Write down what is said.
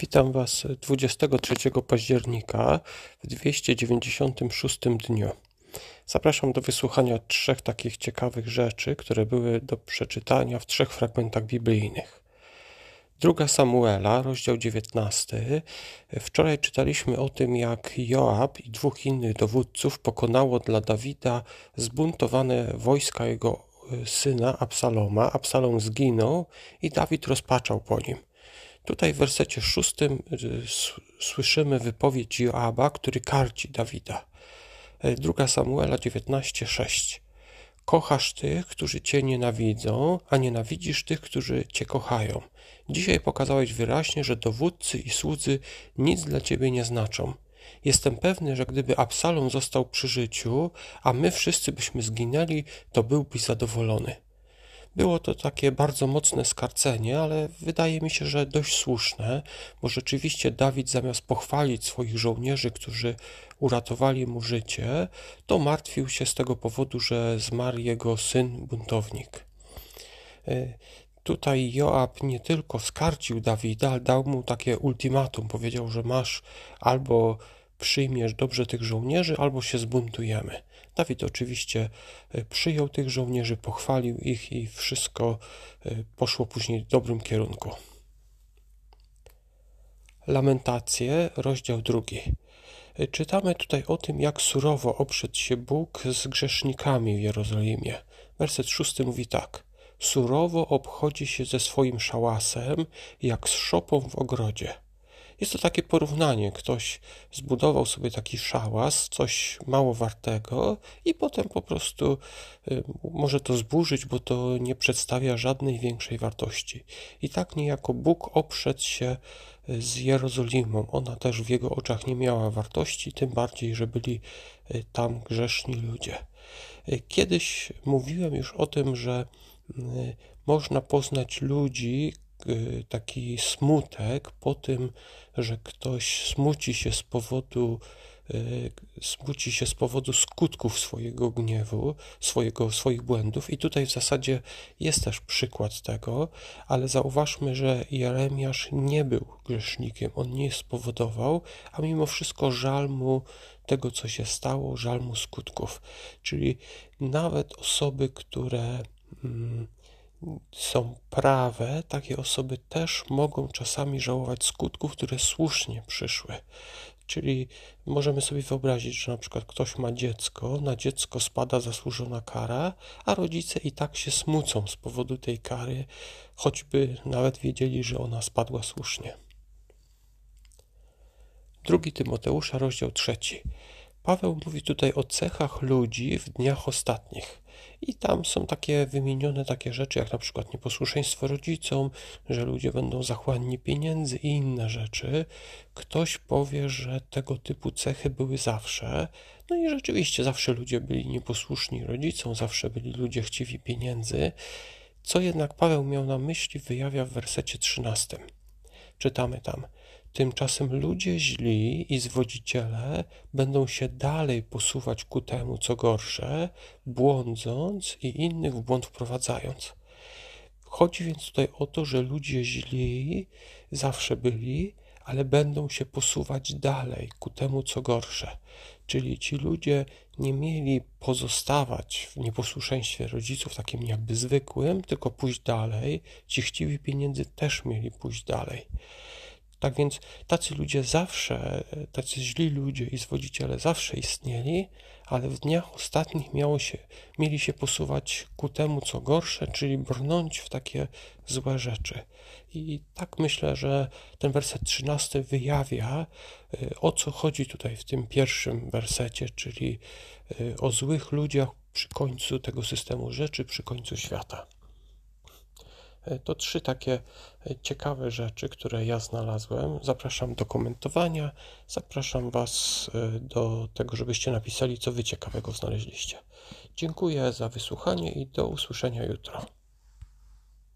Witam Was 23 października w 296 dniu. Zapraszam do wysłuchania trzech takich ciekawych rzeczy, które były do przeczytania w trzech fragmentach biblijnych. Druga Samuela, rozdział 19. Wczoraj czytaliśmy o tym, jak Joab i dwóch innych dowódców pokonało dla Dawida zbuntowane wojska jego syna Absaloma. Absalom zginął i Dawid rozpaczał po nim. Tutaj w wersecie szóstym y, słyszymy wypowiedź Joaba, który karci Dawida. E, druga Samuela 19:6. Kochasz tych, którzy cię nienawidzą, a nienawidzisz tych, którzy cię kochają. Dzisiaj pokazałeś wyraźnie, że dowódcy i słudzy nic dla ciebie nie znaczą. Jestem pewny, że gdyby Absalom został przy życiu, a my wszyscy byśmy zginęli, to byłbyś zadowolony. Było to takie bardzo mocne skarcenie, ale wydaje mi się, że dość słuszne, bo rzeczywiście Dawid zamiast pochwalić swoich żołnierzy, którzy uratowali mu życie, to martwił się z tego powodu, że zmarł jego syn buntownik. E, tutaj Joab nie tylko skarcił Dawida, ale dał mu takie ultimatum. Powiedział, że masz albo przyjmiesz dobrze tych żołnierzy, albo się zbuntujemy. Dawid oczywiście e, przyjął tych żołnierzy, pochwalił ich i wszystko e, poszło później w dobrym kierunku. Lamentacje, rozdział drugi. E, czytamy tutaj o tym, jak surowo oprzedł się Bóg z grzesznikami w Jerozolimie. Werset szósty mówi tak. Surowo obchodzi się ze swoim szałasem, jak z szopą w ogrodzie. Jest to takie porównanie. Ktoś zbudował sobie taki szałas, coś mało wartego i potem po prostu y, może to zburzyć, bo to nie przedstawia żadnej większej wartości. I tak niejako Bóg oprzedł się y, z Jerozolimą. Ona też w jego oczach nie miała wartości, tym bardziej, że byli y, tam grzeszni ludzie. Kiedyś mówiłem już o tym, że można poznać ludzi, taki smutek po tym, że ktoś smuci się z powodu y, smuci się z powodu skutków swojego gniewu, swojego, swoich błędów. I tutaj w zasadzie jest też przykład tego, ale zauważmy, że Jeremiasz nie był grzesznikiem, on nie spowodował, a mimo wszystko żal mu tego, co się stało, żal mu skutków. Czyli nawet osoby, które. Mm, są prawe, takie osoby też mogą czasami żałować skutków, które słusznie przyszły. Czyli możemy sobie wyobrazić, że na przykład ktoś ma dziecko, na dziecko spada zasłużona kara, a rodzice i tak się smucą z powodu tej kary, choćby nawet wiedzieli, że ona spadła słusznie. Drugi Tymoteusza, rozdział trzeci. Paweł mówi tutaj o cechach ludzi w dniach ostatnich. I tam są takie wymienione takie rzeczy, jak na przykład nieposłuszeństwo rodzicom, że ludzie będą zachłanni pieniędzy i inne rzeczy. Ktoś powie, że tego typu cechy były zawsze. No i rzeczywiście zawsze ludzie byli nieposłuszni rodzicom, zawsze byli ludzie chciwi pieniędzy. Co jednak Paweł miał na myśli, wyjawia w wersecie 13. Czytamy tam – Tymczasem ludzie źli i zwodziciele będą się dalej posuwać ku temu, co gorsze, błądząc i innych w błąd wprowadzając. Chodzi więc tutaj o to, że ludzie źli zawsze byli, ale będą się posuwać dalej ku temu, co gorsze. Czyli ci ludzie nie mieli pozostawać w nieposłuszeństwie rodziców, takim jakby zwykłym, tylko pójść dalej. Ci chciwi pieniędzy też mieli pójść dalej. Tak więc tacy ludzie zawsze, tacy źli ludzie i zwodziciele zawsze istnieli, ale w dniach ostatnich miało się, mieli się posuwać ku temu, co gorsze, czyli brnąć w takie złe rzeczy. I tak myślę, że ten werset 13 wyjawia, y, o co chodzi tutaj w tym pierwszym wersecie, czyli y, o złych ludziach przy końcu tego systemu rzeczy, przy końcu świata. E, to trzy takie e, ciekawe rzeczy, które ja znalazłem. Zapraszam do komentowania. Zapraszam Was e, do tego, żebyście napisali, co Wy ciekawego znaleźliście. Dziękuję za wysłuchanie i do usłyszenia jutro.